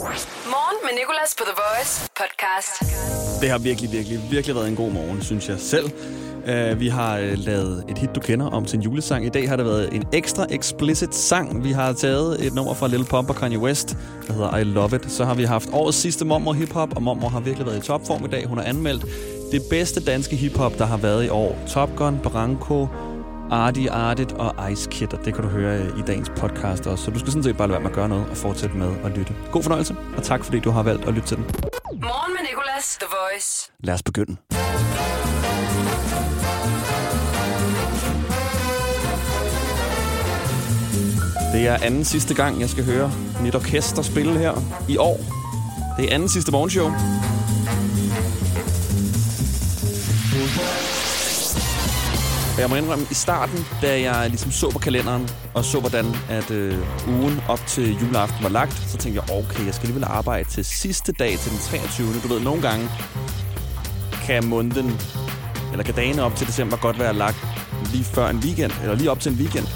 Morgen med Nicolas på The Voice podcast. Det har virkelig, virkelig, virkelig været en god morgen, synes jeg selv. Uh, vi har uh, lavet et hit, du kender, om til en julesang. I dag har det været en ekstra explicit sang. Vi har taget et nummer fra Lil Pump og Kanye West, der hedder I Love It. Så har vi haft årets sidste Mommer hiphop, og Mormor har virkelig været i topform i dag. Hun har anmeldt det bedste danske hiphop, der har været i år. Top Gun, Branko, Artie Artit og Ice Kid, og det kan du høre i dagens podcast også. Så du skal sådan set bare lade være med at gøre noget og fortsætte med at lytte. God fornøjelse, og tak fordi du har valgt at lytte til den. Morgen med Nicolas, The Voice. Lad os begynde. Det er anden sidste gang, jeg skal høre mit orkester spille her i år. Det er anden sidste morgenshow. Og jeg må indrømme, i starten, da jeg ligesom så på kalenderen, og så, hvordan at øh, ugen op til juleaften var lagt, så tænkte jeg, okay, jeg skal alligevel arbejde til sidste dag, til den 23. Du ved, nogle gange kan måneden, eller kan dagene op til december godt være lagt lige før en weekend, eller lige op til en weekend.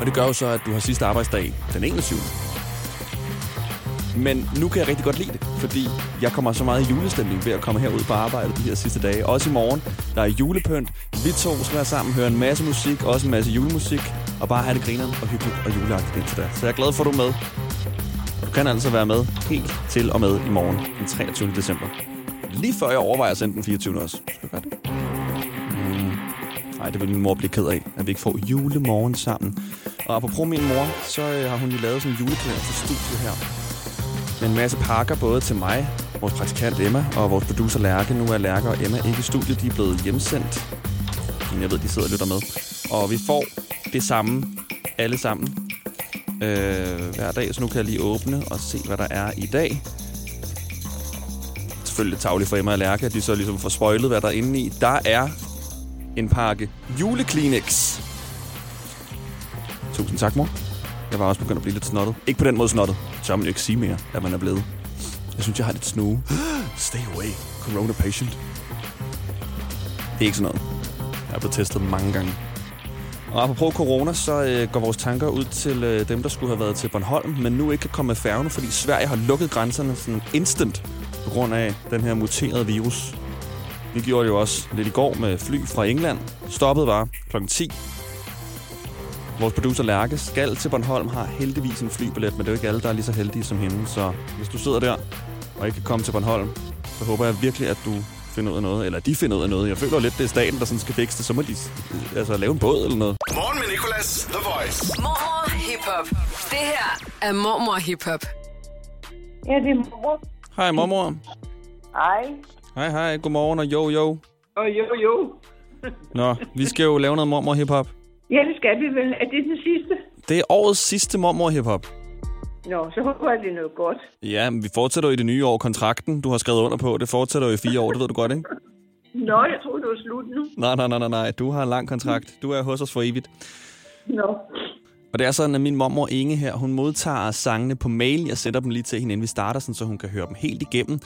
Og det gør jo så, at du har sidste arbejdsdag den 21. Men nu kan jeg rigtig godt lide det, fordi jeg kommer så meget i julestemning ved at komme herud på arbejde de her sidste dage. Også i morgen, der er julepynt. Vi to skal være sammen, høre en masse musik, også en masse julemusik, og bare have det grineren og hyggeligt og juleagtigt indtil da. Så jeg er glad for, at du er med. Du kan altså være med helt til og med i morgen, den 23. december. Lige før jeg overvejer at sende den 24. også. Skal jeg gøre det? Mm. Nej, det vil min mor blive ked af, at vi ikke får julemorgen sammen. Og apropos min mor, så øh, har hun jo lavet sådan en julekalender til studiet her med en masse pakker, både til mig, vores praktikant Emma og vores producer Lærke. Nu er Lærke og Emma ikke i studiet, de er blevet hjemsendt. Jeg ved, de sidder og lytter med. Og vi får det samme, alle sammen, øh, hver dag. Så nu kan jeg lige åbne og se, hvad der er i dag. Selvfølgelig lidt tavligt for Emma og Lærke, at de så ligesom får spoilet, hvad der er inde i. Der er en pakke julekleenex. Tusind tak, mor. Jeg var også begyndt at blive lidt snottet. Ikke på den måde snottet. Så man jo ikke sige mere, at man er blevet. Jeg synes, jeg har lidt snue. Stay away, corona patient. Det er ikke sådan noget. Jeg er blevet testet mange gange. Og apropos corona, så øh, går vores tanker ud til øh, dem, der skulle have været til Bornholm, men nu ikke kan komme med færgerne, fordi Sverige har lukket grænserne sådan instant på grund af den her muterede virus. Vi gjorde det jo også lidt i går med fly fra England. Stoppet var kl. 10 Vores producer Lærke skal til Bornholm, har heldigvis en flybillet, men det er jo ikke alle, der er lige så heldige som hende. Så hvis du sidder der og ikke kan komme til Bornholm, så håber jeg virkelig, at du finder ud af noget, eller de finder ud af noget. Jeg føler lidt, det er staten, der sådan skal fikse det. Så må de altså, lave en båd eller noget. Morgen med Nicolas, The Voice. Mormor Hip Hop. Det her er Mormor Hip Hop. Ja, det er mor. Hej, mormor. Hej. Hej, hej. Godmorgen og jo, jo. Og jo, jo. Nå, vi skal jo lave noget mormor hiphop. Ja, det skal vi vel. Er det den sidste? Det er årets sidste mormor hiphop. Nå, så håber jeg, det er noget godt. Ja, men vi fortsætter jo i det nye år. Kontrakten, du har skrevet under på, det fortsætter jo i fire år. Det ved du godt, ikke? Nå, jeg troede, det var slut nu. Nej, nej, nej, nej, nej. Du har en lang kontrakt. Du er hos os for evigt. Nå. Og det er sådan, at min mormor Inge her, hun modtager sangene på mail. Jeg sætter dem lige til hende, inden vi starter, sådan, så hun kan høre dem helt igennem.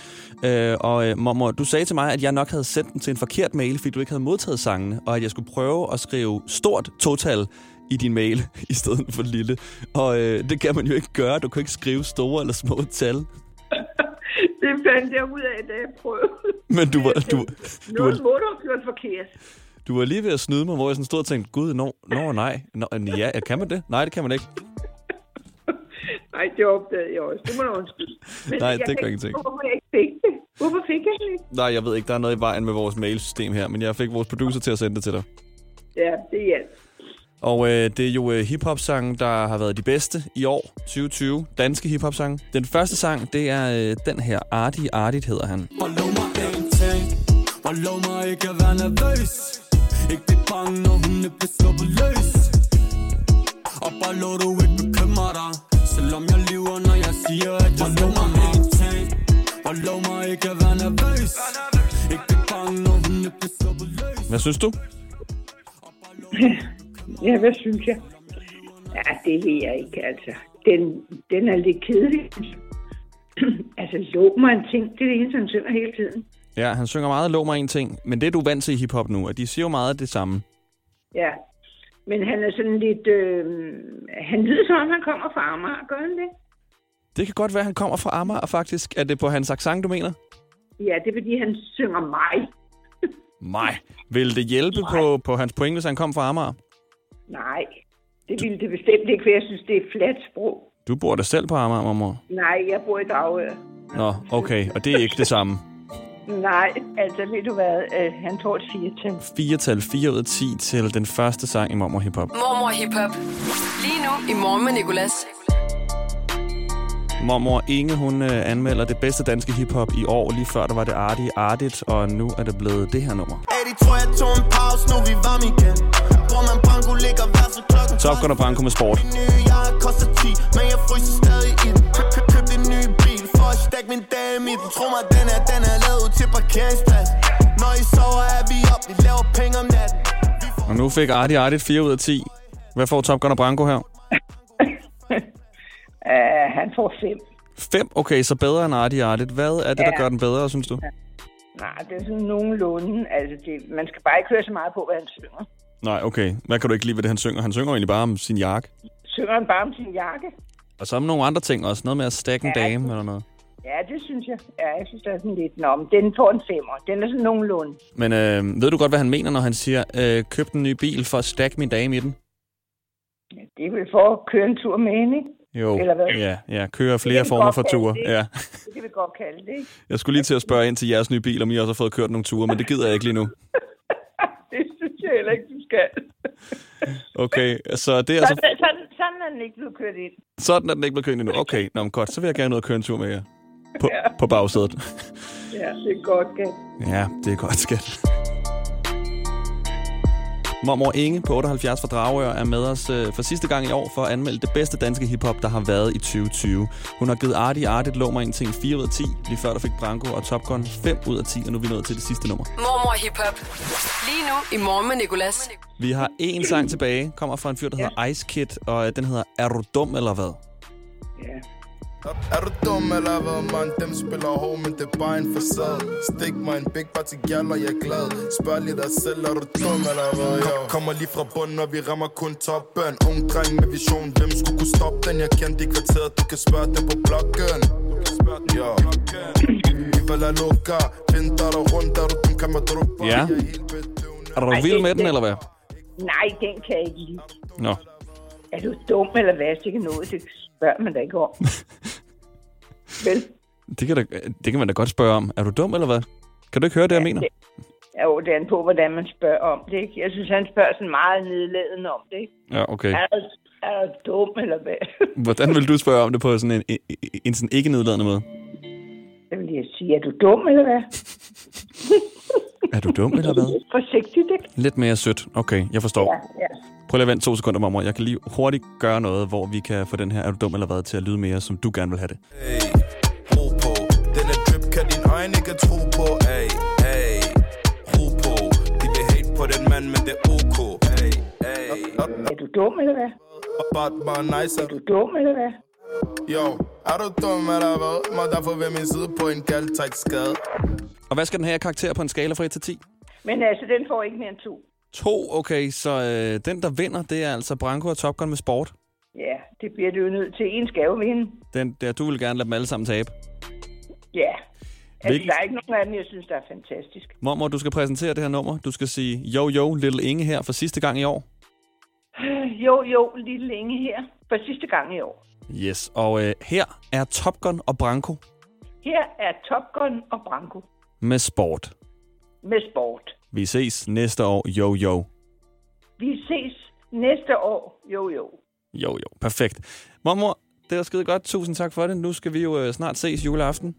Øh, og øh, mormor, du sagde til mig, at jeg nok havde sendt dem til en forkert mail, fordi du ikke havde modtaget sangene, og at jeg skulle prøve at skrive stort total i din mail, i stedet for lille. Og øh, det kan man jo ikke gøre. Du kan ikke skrive store eller små tal. Det fandt jeg ud af, da jeg prøvede. Men du var, du, du, Noget var, må du have gjort forkert. Du var lige ved at snyde mig, hvor jeg sådan stod og tænkte, gud, nå, nå nej. Nå, ja, kan man det? Nej, det kan man ikke. Nej, det opdagede jeg også. Det må du undskylde. Men Nej, jeg det gør kan ingenting. Hvorfor jeg ikke fik det? Hvorfor fik jeg det ikke? Nej, jeg ved ikke, der er noget i vejen med vores mailsystem her, men jeg fik vores producer til at sende det til dig. Ja, det hjalp. Og øh, det er jo øh, hiphop-sange, der har været de bedste i år, 2020. Danske hiphop-sange. Den første sang, det er øh, den her. Artie Artit hedder han. Og lov mig en ting Og lov mig ikke at være nervøs Ikke blive bange, når hun er blevet sluppet løs Og bare lov du ikke bekymre dig Selvom jeg lyver, når jeg siger, at jeg lov mig en ting Og lov mig ikke at være nervøs Ikke blive bange, når hun er blevet sluppet løs Hvad synes du? Ja, hvad synes jeg? Ja, det ved jeg ikke, altså. Den, den er lidt kedelig. altså, lov mig en ting. Det er det eneste, han synger hele tiden. Ja, han synger meget lov mig en ting, men det er du vant til i hiphop nu, og de siger jo meget det samme. Ja. Men han er sådan lidt... Øh, han lyder som om, han kommer fra Amager. Gør han det? Det kan godt være, han kommer fra Amager, faktisk. Er det på hans accent, du mener? Ja, det er fordi, han synger mig. Nej. Vil det hjælpe på, på hans point, hvis han kom fra Amager? Nej, det ville det bestemt ikke, for jeg synes, det er fladt sprog. Du bor da selv på Amager, mormor. Nej, jeg bor i Dragør. Nå, okay. Og det er ikke det samme. Nej, altså ved du hvad, øh, han får et firetal. Firetal 4 ud af 10 til den første sang i Mormor Hip Hop. Mormor Hip Hop. Lige nu i morgen med Nicolas. Mormor Inge, hun øh, anmelder det bedste danske hiphop i år. Lige før der var det Artie Artigt, og nu er det blevet det her nummer. 80 tror jeg tog en pause, nu vi varme igen Bror man Branko ligger hver så klokken Top Gun og Branko med sport. Min nye jakke koster 10, men jeg fryser stadig i stack min dame i den Tro mig, den er, den er lavet til parkeringsplads Når I sover, er vi op, vi laver penge om natten får Og nu fik Artie Artit 4 ud af 10. Hvad får Top Gun og Branko her? Uh, han får fem. 5. Okay, så bedre end Artie Artit. Hvad er det, der Ja. gør den bedre, synes du? Nej, det er sådan nogenlunde. Altså, det, man skal bare ikke høre så meget på, hvad han synger. Nej, okay. Hvad kan du ikke lide ved det, han synger? Han synger jo egentlig bare om sin jakke. Synger han bare om sin jakke? Og så om nogle andre ting også. Noget med at stack en Ja, dame eller noget. Ja, det synes jeg. Ja, jeg synes, det er sådan lidt... Nå, men den får en femmer. Den er sådan nogenlunde. Men øh, ved du godt, hvad han mener, når han siger, øh, køb en ny bil for at stack min dame i den? Ja, Det er vel for at køre en tur med hende, ikke? Jo, Eller hvad? ja, ja, køre Det flere former for ture. det. Ja. Det kan vi godt kalde det, ikke? Jeg skulle lige til at spørge ind til jeres nye bil, om I også har fået kørt nogle ture, men det gider jeg ikke lige nu. Det synes jeg heller ikke, du skal. Okay, så det er altså... Sådan, sådan, sådan er den ikke blevet kørt ind. Sådan er den ikke blevet kørt endnu. Okay, nå, men godt. Så vil jeg gerne ud og køre en tur med jer. På, på bagsædet. Ja, det er godt, Gat. Ja, det er godt, skat. Mormor Inge på 78 fra Dragør er med os øh, for sidste gang i år for at anmelde det bedste danske hiphop, der har været i 2020. Hun har givet Artie Artit lå mig en ting 4 ud af 10. Lige før der fik Branko og Top Gun 5 ud af 10, og nu er vi nået til det sidste nummer. Mormor Hip Hop. Lige nu i morgen med Nicolas. Vi har én sang tilbage, kommer fra en fyr, der hedder Ice Kid, og den hedder Er du dum eller hvad? Ja. Er du dum eller hvad, man? Dem spiller hård, men det er bare en facade Stik mig en big party gal, og jeg er glad Spørg lige dig selv, er du dum eller hvad, yo? Kommer lige fra bunden, og vi rammer kun toppen Ung dreng med vision, hvem skulle kunne stoppe den? Jeg kendte i kvarteret, du kan spørge dem på blokken Ja Vi falder lukker, vinter der rundt, er du dum, kan man drukke Ja. Er Er du vild med den, eller hvad? Nej, den kan jeg ikke lide. Nå. Er du dum eller hvad? Det kan noget, det spørger man da ikke om. Vel? Det kan, da, det kan man da godt spørge om. Er du dum, eller hvad? Kan du ikke høre det, jeg mener? det- Jo, det er på, hvordan man spørger om det, ikke? Jeg synes, han spørger sådan meget nedladende om det, ikke? Ja, okay. Er, du- er du dum eller hvad? Hvordan vil du spørge om det på sådan en, en, en sådan ikke nedladende måde? Så vil jeg sige, er du dum eller hvad? Er du dum, eller hvad? Forsigtigt, ikke? Lidt mere sødt. Okay, jeg forstår. Ja, ja. Prøv lige at vente to sekunder, mormor. Jeg kan lige hurtigt gøre noget, hvor vi kan få den her Er du dum eller hvad til at lyde mere, som du gerne vil have det. Hey, ro på Denne drip kan din øjne ikke tro på Hey, hey, ro på De vil hate på den mand, men det er ok Hey, hey Er du dum eller hvad? Bare, bare nice Er du dum eller hvad? Yo, er du dum eller hvad? Må derfor ved min side på en gal tak skade Og hvad skal den af karakter på en skala fra 1 til 10? Men altså, den får ikke mere end to. To, okay. Så øh, den, der vinder, det er altså Branko og Top Gun med sport. Ja, det bliver du jo nødt til. En skal jo vinde. Den der, du vil gerne lade dem alle sammen tabe. Ja. Altså, Hvilken- der er ikke nogen af dem, jeg synes, der er fantastisk. Mormor, du skal præsentere det her nummer. Du skal sige, jo, jo, Little Inge her for sidste gang i år. Jo, jo, lidt længe her. For sidste gang i år. Yes, og øh, her er Top Gun og Branko Her er Top Gun og Branko med sport. Med sport. Vi ses næste år, jo, jo. Vi ses næste år. Jo, jo. Jo, jo, perfekt. Mormor, det var skide godt. Tusind tak for det. Nu skal vi jo øh, snart ses juleaften.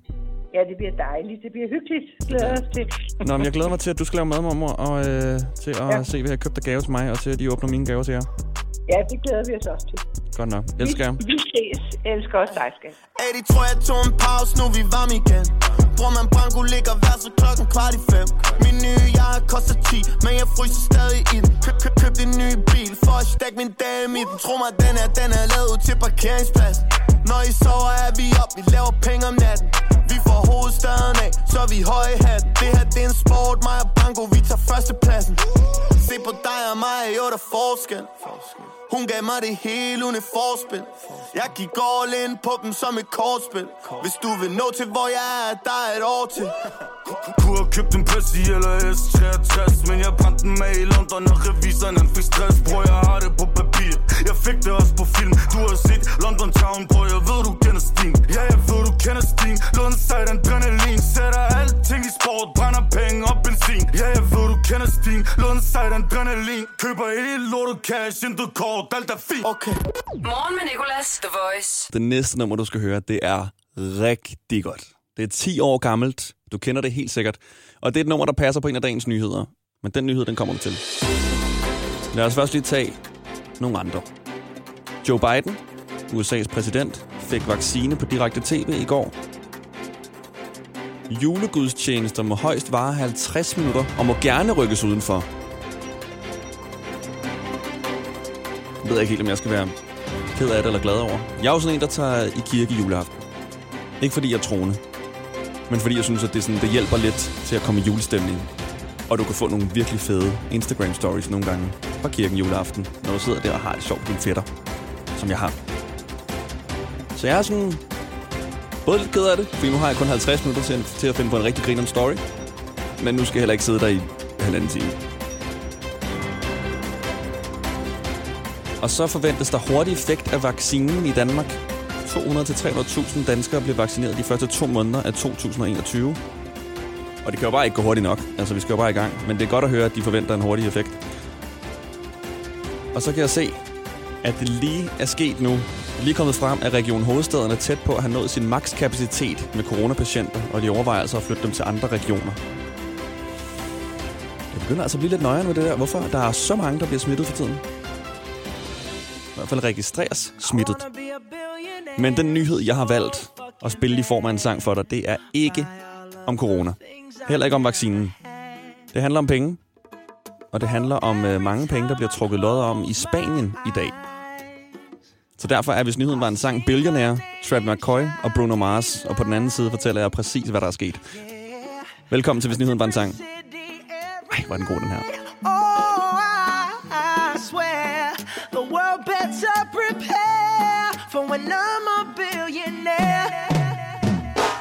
Ja, det bliver dejligt. Det bliver hyggeligt. Glæder os til. Nå, men jeg glæder mig til, at du skal lave mad, mormor, og øh, til at ja. Ja. se, hvad jeg har købt af gave til mig, og til, at de åbner mine gaver til jer. Ja, det glæder vi os også til. Godt nok. Elsker jer. Vi, vi ses. Elsker også dig, skat. 80 tror jeg tog en pause, nu vi varme igen Bror man Branko ligger hver så klokken kvart i fem Min nye jakke koster 10, men jeg fryser stadig i den Køb, køb, køb en ny bil, for at stack min dame i den Tro mig, den er, den er lavet til parkeringsplads Når I sover, er vi op, vi laver penge om natten fra hovedstaden af, så er vi høje hat Det her det er en sport, mig og Bango, vi tager førstepladsen. Se på dig og mig, jo der er forskel. Hun gav mig det hele, hun er forspil. Jeg gik all in på dem som et kortspil. Hvis du vil nå til hvor jeg er, der er et år til. Kunne have købt en Pepsi eller S63 Men jeg brændte den med i London Og revisoren han fik stress. Bror jeg har det på papir. Jeg fik det også på film Du har set London Town Bror jeg ved du kender stilen Ja jeg ved du kender stilen Lund sejt adrenalin Sætter alting i sport Brænder penge og benzin Ja jeg ved du kender stilen Lund sejt adrenalin Køber hele lortet cash Intet kort Alt er fint Okay Morgen med Nicolas, The Voice. Det næste nummer, du skal høre, det er rigtig godt. Det er 10 år gammelt. Du kender det helt sikkert. Og det er et nummer, der passer på en af dagens nyheder. Men den nyhed, den kommer du til. Lad os først lige tage nogle andre. Joe Biden, USA's præsident, fik vaccine på direkte tv i går. Julegudstjenester må højst vare 50 minutter og må gerne rykkes udenfor. Jeg ved ikke helt, om jeg skal være ked af det eller glad over. Jeg er jo sådan en, der tager i kirke juleaften. Ikke fordi jeg er troende, men fordi jeg synes, at det, sådan, det hjælper lidt til at komme i julestemning. Og du kan få nogle virkelig fede Instagram-stories nogle gange fra kirken juleaften, når du sidder der og har det sjovt med dine fætter, som jeg har. Så jeg er sådan både lidt ked af det, fordi nu har jeg kun 50 minutter til, til at finde på en rigtig grineren story. Men nu skal jeg heller ikke sidde der i halvanden time. Og så forventes der hurtig effekt af vaccinen i Danmark. 200-300.000 danskere blev vaccineret de første to måneder af 2021. Og det kan jo bare ikke gå hurtigt nok. Altså, vi skal jo bare i gang. Men det er godt at høre, at de forventer en hurtig effekt. Og så kan jeg se, at det lige er sket nu. Det er lige kommet frem, at Region Hovedstaden er tæt på at have nået sin makskapacitet med coronapatienter, og de overvejer altså at flytte dem til andre regioner. Jeg begynder altså at blive lidt nøjere med det der. Hvorfor der er så mange, der bliver smittet for tiden? I hvert fald registreres smittet. Men den nyhed, jeg har valgt at spille i form af en sang for dig, det er ikke om corona. Heller ikke om vaccinen. Det handler om penge. Og det handler om øh, mange penge, der bliver trukket lod om i Spanien i dag. Så derfor er, hvis nyheden var en sang, Billionaire, Travis McCoy og Bruno Mars. Og på den anden side fortæller jeg præcis, hvad der er sket. Velkommen til, hvis nyheden var en sang. Ej, hvor er den god, den her. Oh, I, swear the world better prepare for when I'm.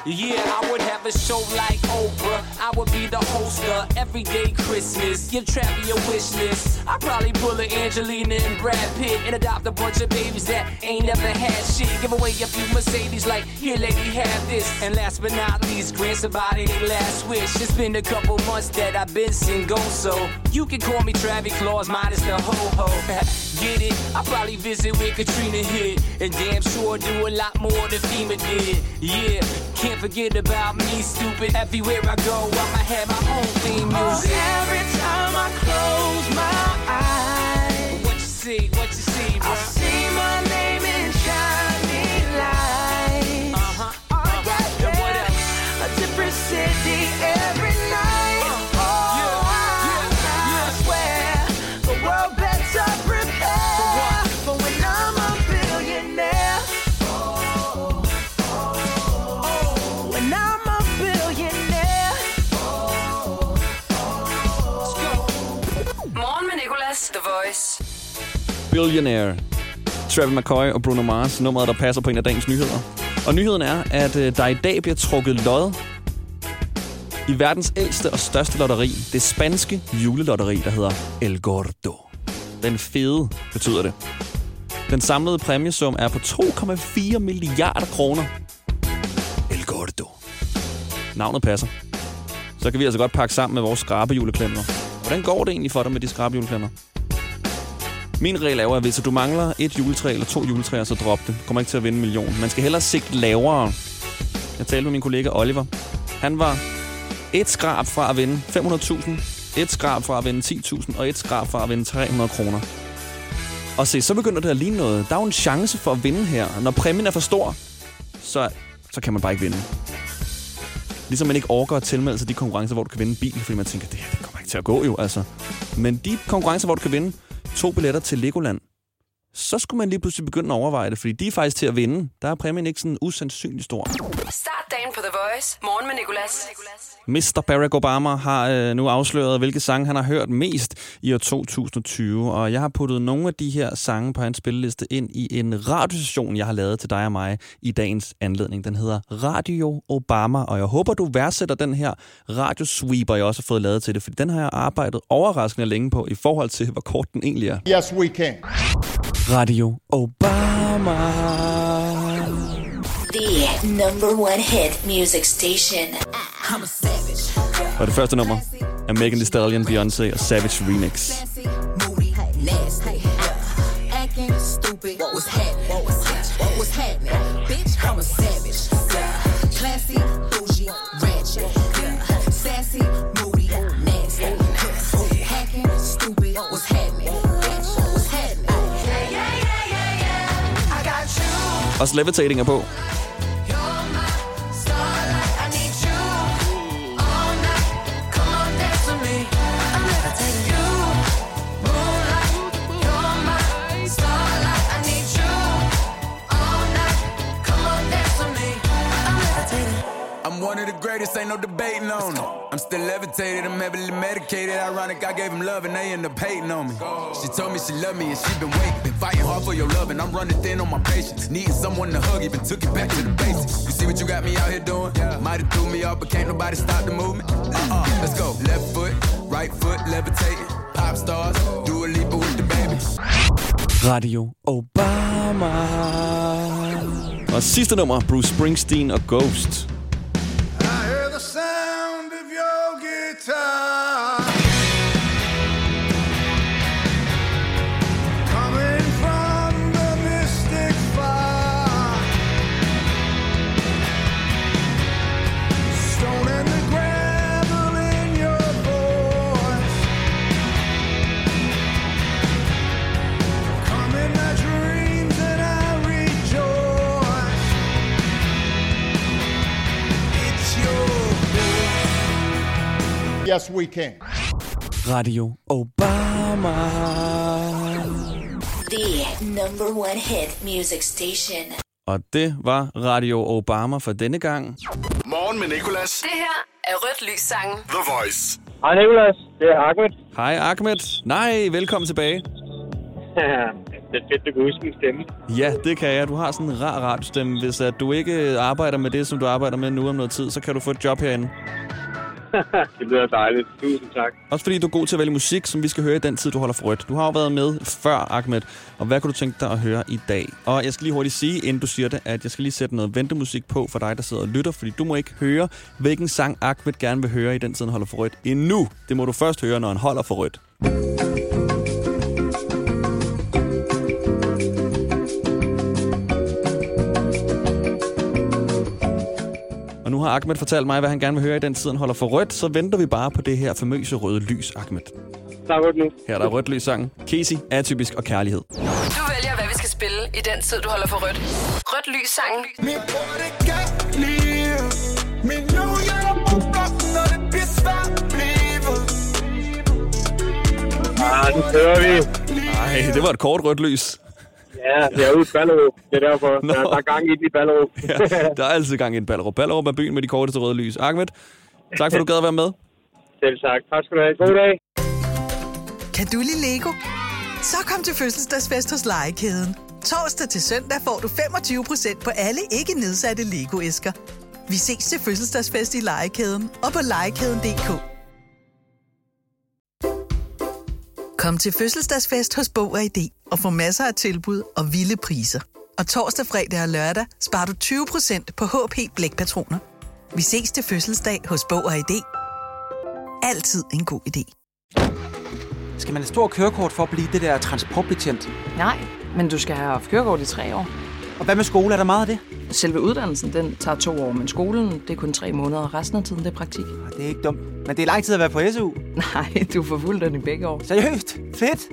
Yeah, I would have a show like Oprah. I would be the host of Everyday Christmas. Give Travis your wish list. I'd probably pull a Angelina and Brad Pitt and adopt a bunch of babies that ain't never had shit. Give away a few Mercedes, like, here, lady, have this. And last but not least, grant somebody their last wish. It's been a couple months that I've been single, so you can call me Travis Claus, minus the ho ho. Get it? I'll probably visit where Katrina hit. And damn sure do a lot more than FEMA did. Yeah, can't forget about me, stupid. Everywhere I go, I'ma have my own theme oh, music. Oh, every time I close my eyes, What you see, what you see, I bro? Voice. Billionaire. Travis McCoy og Bruno Mars, nummeret, der passer på en af dagens nyheder. Og nyheden er, at øh, der i dag bliver trukket lod i verdens ældste og største lotteri. Det spanske julelotteri, der hedder El Gordo. Den fede betyder det. Den samlede præmiesum er på 2,4 milliarder kroner. El Gordo. Navnet passer. Så kan vi altså godt pakke sammen med vores skrabejuleklemmer. Hvordan går det egentlig for dig med de skrabejuleklemmer? Min regel er jo, at hvis du mangler et juletræ eller to juletræer, så drop det. Du kommer ikke til at vinde en million. Man skal hellere sigte lavere. Jeg talte med min kollega Oliver. Han var et skrab fra at vinde 500.000, et skrab fra at vinde 10.000 og et skrab fra at vinde 300 kroner. Og se, så begynder det at ligne noget. Der er jo en chance for at vinde her. Når præmien er for stor, så, så kan man bare ikke vinde. Ligesom man ikke overgår at tilmelde sig de konkurrencer, hvor du kan vinde en bil, fordi man tænker, det her det kommer ikke til at gå jo, altså. Men de konkurrencer, hvor du kan vinde to billetter til Legoland, så skulle man lige pludselig begynde at overveje det, fordi de er faktisk til at vinde. Der er præmien ikke sådan usandsynlig stor. Start dagen på The Voice. Morgen med Nicolas. Mr. Barack Obama har øh, nu afsløret, hvilke sange han har hørt mest i år 2020, og jeg har puttet nogle af de her sange på hans spilleliste ind i en radiostation, jeg har lavet til dig og mig i dagens anledning. Den hedder Radio Obama, og jeg håber, du værdsætter den her radiosweeper, jeg også har fået lavet til det, for den har jeg arbejdet overraskende længe på i forhold til, hvor kort den egentlig er. Yes, we can. Radio Obama. The number one hit music station. I'm a savage. Og det første nummer er Megan Thee Stallion, Beyoncé og Savage Remix. I'm one of the greatest, ain't no debating on it. I'm levitated, I'm heavily medicated. Ironic, I gave him love and they end up hating on me. She told me she loved me and she been waiting. Been fighting hard for your love and I'm running thin on my patience. Needing someone to hug, even took it back to the basics. You see what you got me out here doing? Might have threw me off, but can't nobody stop the movement. Uh-uh, let's go. Left foot, right foot, levitating. Pop stars, do a leap with the baby. Radio Obama. Og sidste nummer, Bruce Springsteen og Ghost. Yes, we can. Radio Obama. The number one hit music station. Og det var Radio Obama for denne gang. Morgen med Nicolas. Det her er Rødt Lys Sangen. The Voice. Hej Nicolas, det er Ahmed. Hej Ahmed. Nej, velkommen tilbage. det er fedt, du kan huske min stemme. Ja, det kan jeg. Du har sådan en rar radiostemme. Hvis at du ikke arbejder med det, som du arbejder med nu om noget tid, så kan du få et job herinde. det lyder dejligt. Tusind tak. Også fordi du er god til at vælge musik, som vi skal høre i den tid, du holder for rødt. Du har jo været med før, Ahmed. Og hvad kunne du tænke dig at høre i dag? Og jeg skal lige hurtigt sige, inden du siger det, at jeg skal lige sætte noget ventemusik på for dig, der sidder og lytter. Fordi du må ikke høre, hvilken sang Ahmed gerne vil høre i den tid, han holder for rødt. Endnu. Det må du først høre, når han holder for rødt. Nu har Ahmed fortalt mig, hvad han gerne vil høre i den tid, han holder for rødt. Så venter vi bare på det her famøse røde lys, Ahmed. Der er godt nu. Her er der rødt lys sangen. Casey, atypisk og kærlighed. Du vælger, hvad vi skal spille i den tid, du holder for rødt. Rødt Lys Sangen. Min bror, det kan blive Min nu jeg er på blokken, når det bliver svært blive Ah, det kører vi. Nej, det var et kort rødt lys. Ja, det er ude i Ballerup. Det er derfor. Nå. Der, der er gang i den i Ballerup. Ja, der er altid gang i en Ballerup. Ballerup er byen med de korteste røde lys. Ahmed, tak for, at du gad at være med. Selv tak. Tak skal du have. God dag. Kan du lide Lego? Så kom til fødselsdagsfest hos Legekæden. Torsdag til søndag får du 25% på alle ikke nedsatte Lego-æsker. Vi ses til fødselsdagsfest i Legekæden og på legekæden.dk. Kom til fødselsdagsfest hos Bog og ID og få masser af tilbud og vilde priser. Og torsdag, fredag og lørdag sparer du 20% på HP Blækpatroner. Vi ses til fødselsdag hos Bog og ID. Altid en god idé. Skal man have stor kørekort for at blive det der transportbetjent? Nej, men du skal have haft kørekort i tre år. Og hvad med skole? Er der meget af det? Selve uddannelsen, den tager to år, men skolen, det er kun tre måneder, og resten af tiden, det er praktik. Det er ikke dumt. Men det er lang tid at være på SU. Nej, du får fuld den i begge år. Seriøst? Fedt!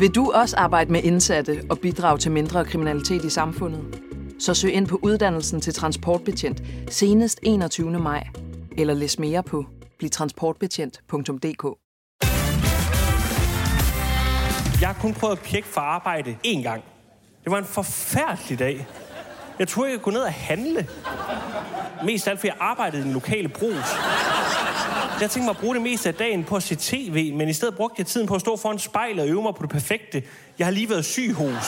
Vil du også arbejde med indsatte og bidrage til mindre kriminalitet i samfundet? Så søg ind på uddannelsen til transportbetjent senest 21. maj. Eller læs mere på blivtransportbetjent.dk Jeg har kun prøvet at pjekke for arbejde én gang. Det var en forfærdelig dag. Jeg troede, jeg kunne gå ned og handle. Mest af alt, fordi jeg arbejdede i den lokale brus. Jeg tænkte mig at bruge det meste af dagen på at se tv, men i stedet brugte jeg tiden på at stå foran spejlet og øve mig på det perfekte. Jeg har lige været syg hos.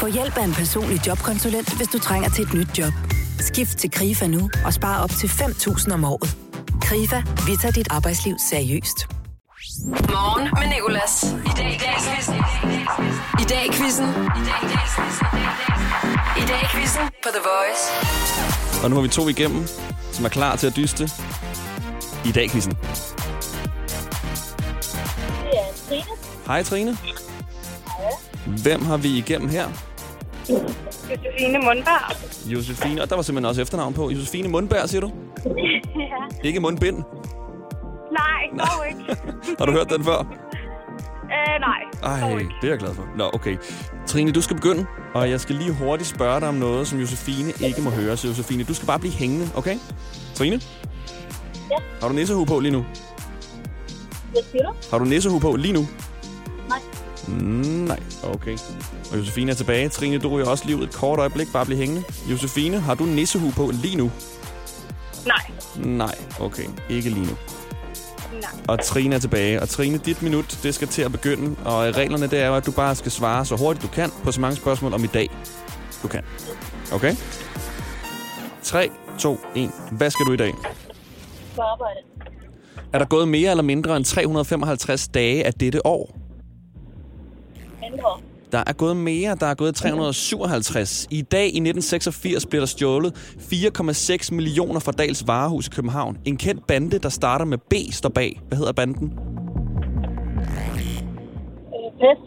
Få hjælp af en personlig jobkonsulent, hvis du trænger til et nyt job. Skift til KRIFA nu og spare op til 5.000 om året. KRIFA, vi tager dit arbejdsliv seriøst. Morgen med Nicolas. I dag i dag quizzen. I dag i quizzen. I dag i quizzen på The Voice. Og nu har vi to igennem, som er klar til at dyste i dag quizzen. Det er Trine. Hej Trine. Hej. Hvem har vi igennem her? Josefine Mundberg. Josefine, og der var simpelthen også efternavn på. Josefine Mundberg, siger du? ja. Ikke mundbind. Nej, dog ikke. Har du hørt den før? Øh, nej. Ej, det er jeg glad for. Nå, okay. Trine, du skal begynde, og jeg skal lige hurtigt spørge dig om noget, som Josefine ikke må høre. Så Josefine, du skal bare blive hængende, okay? Trine? Ja. Har du nissehue på lige nu? Hvad siger du? Har du nissehue på lige nu? Nej. Mm, nej, okay. Og Josefine er tilbage. Trine, du ryger også lige ud et kort øjeblik. Bare blive hængende. Josefine, har du nissehue på lige nu? Nej. Nej, okay. Ikke lige nu. Nej. Og Trine er tilbage. Og Trine, dit minut, det skal til at begynde. Og reglerne, det er jo, at du bare skal svare så hurtigt du kan på så mange spørgsmål om i dag, du kan. Okay? 3, 2, 1. Hvad skal du i dag? På arbejde. Er der gået mere eller mindre end 355 dage af dette år? Mindre. Der er gået mere. Der er gået 357. I dag i 1986 bliver der stjålet 4,6 millioner fra Dals Varehus i København. En kendt bande, der starter med B, står bag. Hvad hedder banden? Øh, pes.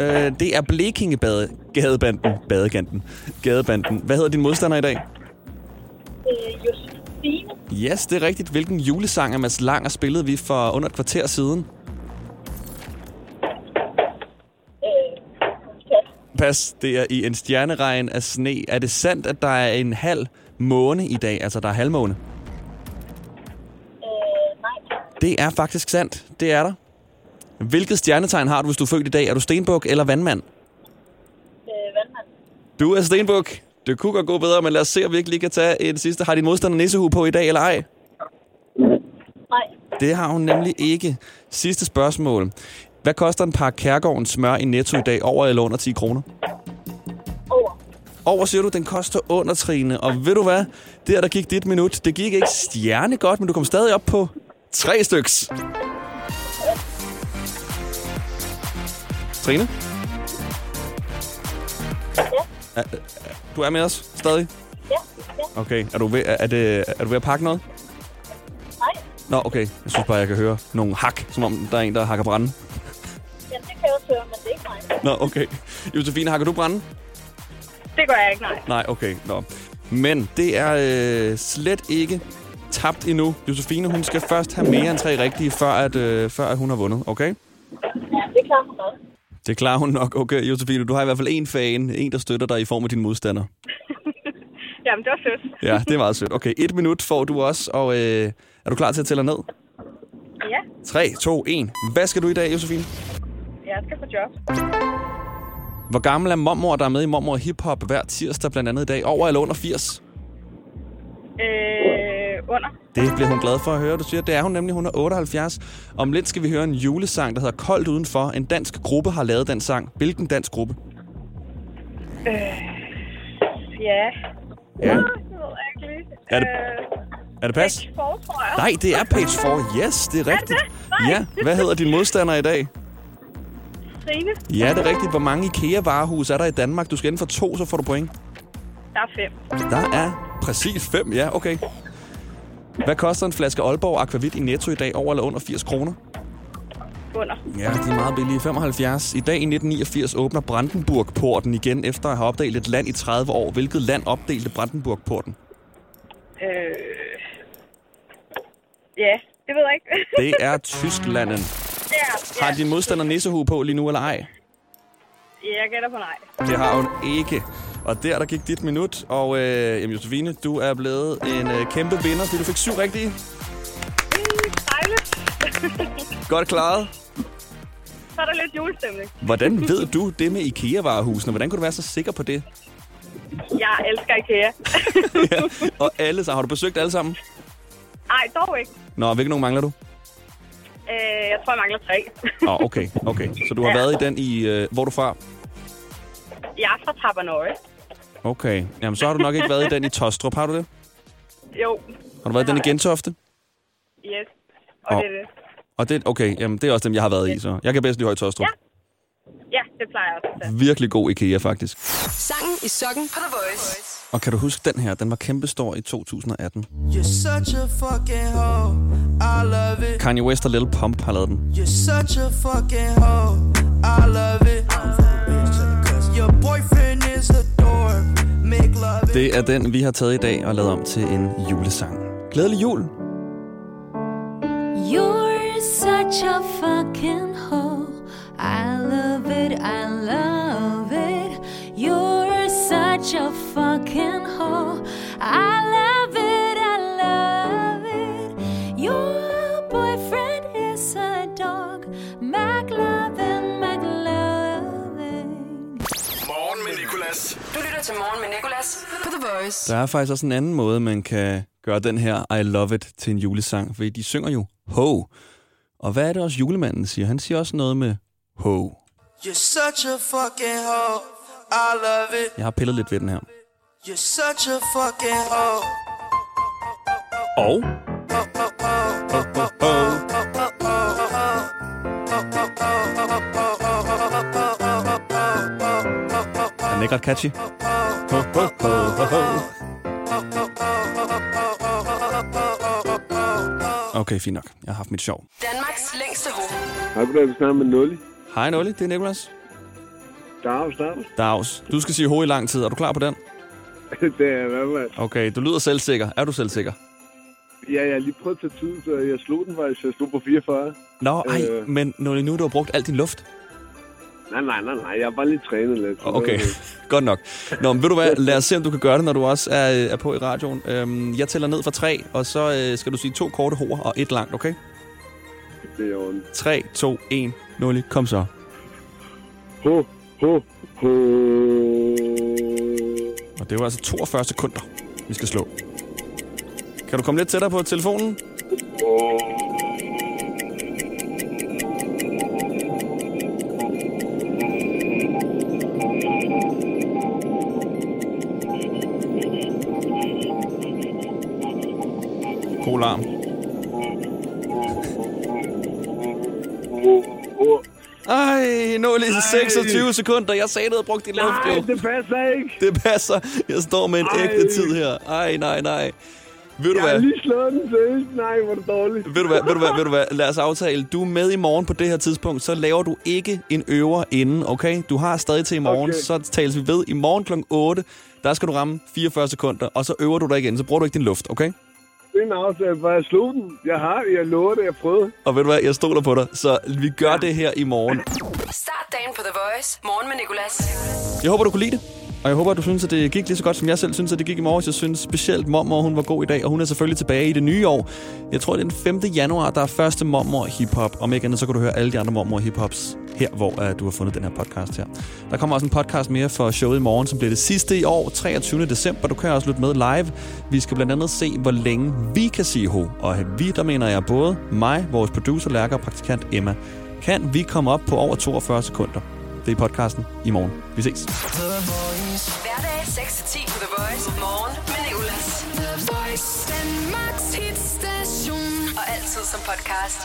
Øh, det er Blekingebade Gadebanden. Badekanten. Gadebanden. Hvad hedder din modstander i dag? Øh, Josefine. Yes, det er rigtigt. Hvilken julesang af Mads Langer spillede vi for under et kvarter siden? Pas, det er i en stjerneregn af sne. Er det sandt, at der er en halv måne i dag? Altså, der er halvmåne? øh, nej. Det er faktisk sandt. Det er der. Hvilket stjernetegn har du, hvis du er født i dag? Er du stenbuk eller vandmand? Øh, vandmand. Du er stenbuk. Det kunne godt gå bedre, men lad os se, om vi ikke lige kan tage en sidste. Har din modstander nissehue på i dag, eller ej? Nej. Det har hun nemlig ikke. Sidste spørgsmål. Hvad koster en par Kærgården smør i Netto i dag? Over eller under 10 kroner? Over. Over, siger du, den koster under, Trine. Og ved du hvad? Der, der gik dit minut. Det gik ikke stjerne godt, men du kom stadig op på tre styks. Trine? Ja. Du er med os stadig? Ja. ja. Okay. Er du ved, er, er, det, er du ved at pakke noget? Nej. Nå, okay. Jeg synes bare, jeg kan høre nogle hak, som om der er en, der hakker brænde. Nå, okay. Josefine, hakker du brænde? Det gør jeg ikke, nej. Nej, okay. Nå. Men det er øh, slet ikke tabt endnu. Josefine, hun skal først have mere end tre rigtige, før at, øh, før at hun har vundet, okay? Ja, det klarer hun nok. Det klarer hun nok. Okay, Josefine, du har i hvert fald en fan, en, der støtter dig i form af din modstander. Jamen, det var sødt. Ja, det er meget sødt. Okay, et minut får du også, og øh, er du klar til at tælle ned? Ja, 3, 2, 1. Hvad skal du i dag, Josefine? Jeg skal på job. Hvor gammel er mormor, der er med i Mormor Hip Hop hver tirsdag, blandt andet i dag? Over eller under 80? Øh, under. Det bliver hun glad for at høre, du siger. Det er hun nemlig, hun er 78. Om lidt skal vi høre en julesang, der hedder Koldt Udenfor. En dansk gruppe har lavet den sang. Hvilken dansk gruppe? Øh, ja. Ja. Det jeg ikke lige. Er det- Øh, Er det pas? Page Four, tror jeg. Nej, det er Page 4. Yes, det er rigtigt. Nej. Ja, hvad hedder din modstander i dag? Trine. Ja, det er rigtigt. Hvor mange IKEA-varehus er der i Danmark? Du skal inden for to, så får du point. Der er fem. Der er præcis fem, ja, okay. Hvad koster en flaske Aalborg Aquavit i Netto i dag? Over eller under 80 kroner? Under. Ja, de er meget billige. 75. I dag i 1989 åbner Brandenburg-porten igen, efter at have opdelt et land i 30 år. Hvilket land opdelte Brandenburg-porten? Øh, ja, det ved jeg ikke. Det er Tysklanden. Ja, Har ja. din modstander nissehue på lige nu, eller ej? Jeg gætter på nej. Det har hun ikke. Og der, der gik dit minut. Og øh, jamen, Josefine, du er blevet en øh, kæmpe vinder, fordi du fik syv rigtige. Mm. Godt klaret. så er der lidt julestemning. Hvordan ved du det med IKEA-varehusene? Hvordan kunne du være så sikker på det? Jeg elsker IKEA. Og alle, så har du besøgt alle sammen? Ej, dog ikke. Nå, hvilke nogen mangler du? Øh, jeg tror, jeg mangler tre. Åh, oh, okay, okay. Så du har Ja. været i den i... Øh, hvor er du fra? Jeg er fra Tabernoy. Okay. Jamen, så har du nok ikke været i den i Tostrup, har du det? Jo, Har du været i den i Gentofte? yes. Og Og- det er det. Og det, okay, jamen, det er også dem, jeg har været i, så jeg kan bedst lide Høje Tostrup. Ja, det plejer jeg også. Virkelig god IKEA, faktisk. Sangen i sokken på The Voice. Og kan du huske den her? Den var kæmpestor i 2018. You're such a fucking hoe. I love it. Kanye West og Lil Pump har lavet den. You're such a fucking hoe. I love it. Your boyfriend is a dork. Make love Det er den, vi har taget i dag og lavet om til en julesang. Glædelig jul! You're such a fucking hoe. I love it, I love it. You're such a fucking hoe. I love it, I love it. Your boyfriend is a dog. McLovin, McLovin. Morgen med Nicolas. Du lytter til Morgen med Nicolas på The Voice. Der er faktisk også en anden måde, man kan gøre den her I Love It til en julesang, fordi de synger jo ho. Og hvad er det også julemanden siger? Han siger også noget med ho. You're such a fucking hoe. I love it. Jeg har pillet lidt ved den her. You're such a fucking hoe. Og er den ikke ret catchy? Ho, ho, ho, ho, ho. Okay, fint nok. Jeg har haft mit sjov. Danmarks længste hoved. Hej, goddag, du snakker med Nulli. Hej Nolly, det er Nicolas. Dags, dags. Dags. Du skal sige ho i lang tid. Er du klar på den? det er jeg, med. Okay, du lyder selvsikker. Er du selvsikker? Ja, jeg har lige prøvet at tage tid, så jeg slog den faktisk. Jeg stod på 44. Nå, ej, Øh. men Nolly, nu du har brugt al din luft. Nej, nej, nej, nej. Jeg har bare lige trænet lidt. Okay, godt nok. Nå, men ved du hvad, lad os se, om du kan gøre det, når du også er, øh, er på i radioen. Øhm, jeg tæller ned fra tre, og så øh, skal du sige to korte hår og et langt, okay? Det er orden. 3, 2, 1, 0, kom så. Ho. Og det var altså 42 sekunder, vi skal slå. Kan du komme lidt tættere på telefonen? 26 sekunder. Jeg sagde, du havde brugt din luft, jo. det passer ikke. Det passer. Jeg står med en Ej. ægte tid her. Ej, nej, nej. Ved du Jeg hvad? lige slået den seriøst. Nej, hvor er det dårligt. Ved du hvad, ved du hvad, ved du hvad, lad os aftale. Du er med i morgen på det her tidspunkt, så laver du ikke en øver inden, okay? Du har stadig til i morgen, Okay. så tales vi ved. I morgen kl. 8, der skal du ramme 44 sekunder, og så øver du dig igen, så bruger du ikke din luft, okay? Det er en aftale, for jeg slog den. Jeg har, jeg lover det, jeg prøvede. Og ved du hvad, jeg stoler på dig, så vi gør det her i morgen. The Voice. Morgen med Nicolas. Jeg håber, du kunne lide det. Og jeg håber, at du synes, at det gik lige så godt, som jeg selv synes, at det gik i morges. Jeg synes specielt, mormor hun var god i dag, og hun er selvfølgelig tilbage i det nye år. Jeg tror, det er den 5. januar, der er første mormor hiphop. Om ikke andet, så kan du høre alle de andre mormor hiphops her, hvor uh, du har fundet den her podcast her. Der kommer også en podcast mere for showet i morgen, som bliver det sidste i år, 23. december. Du kan også lytte med live. Vi skal blandt andet se, hvor længe vi kan sige ho. Og vi, der mener jeg både mig, vores producer, Lærker og praktikant Emma. Kan vi komme op på over 42 sekunder? Det er i podcasten i morgen. Vi ses. Hverdag 6-10 på The Voice. Morgen med Nicolas. The Voice. Danmarks hitstation. Og altid som podcast.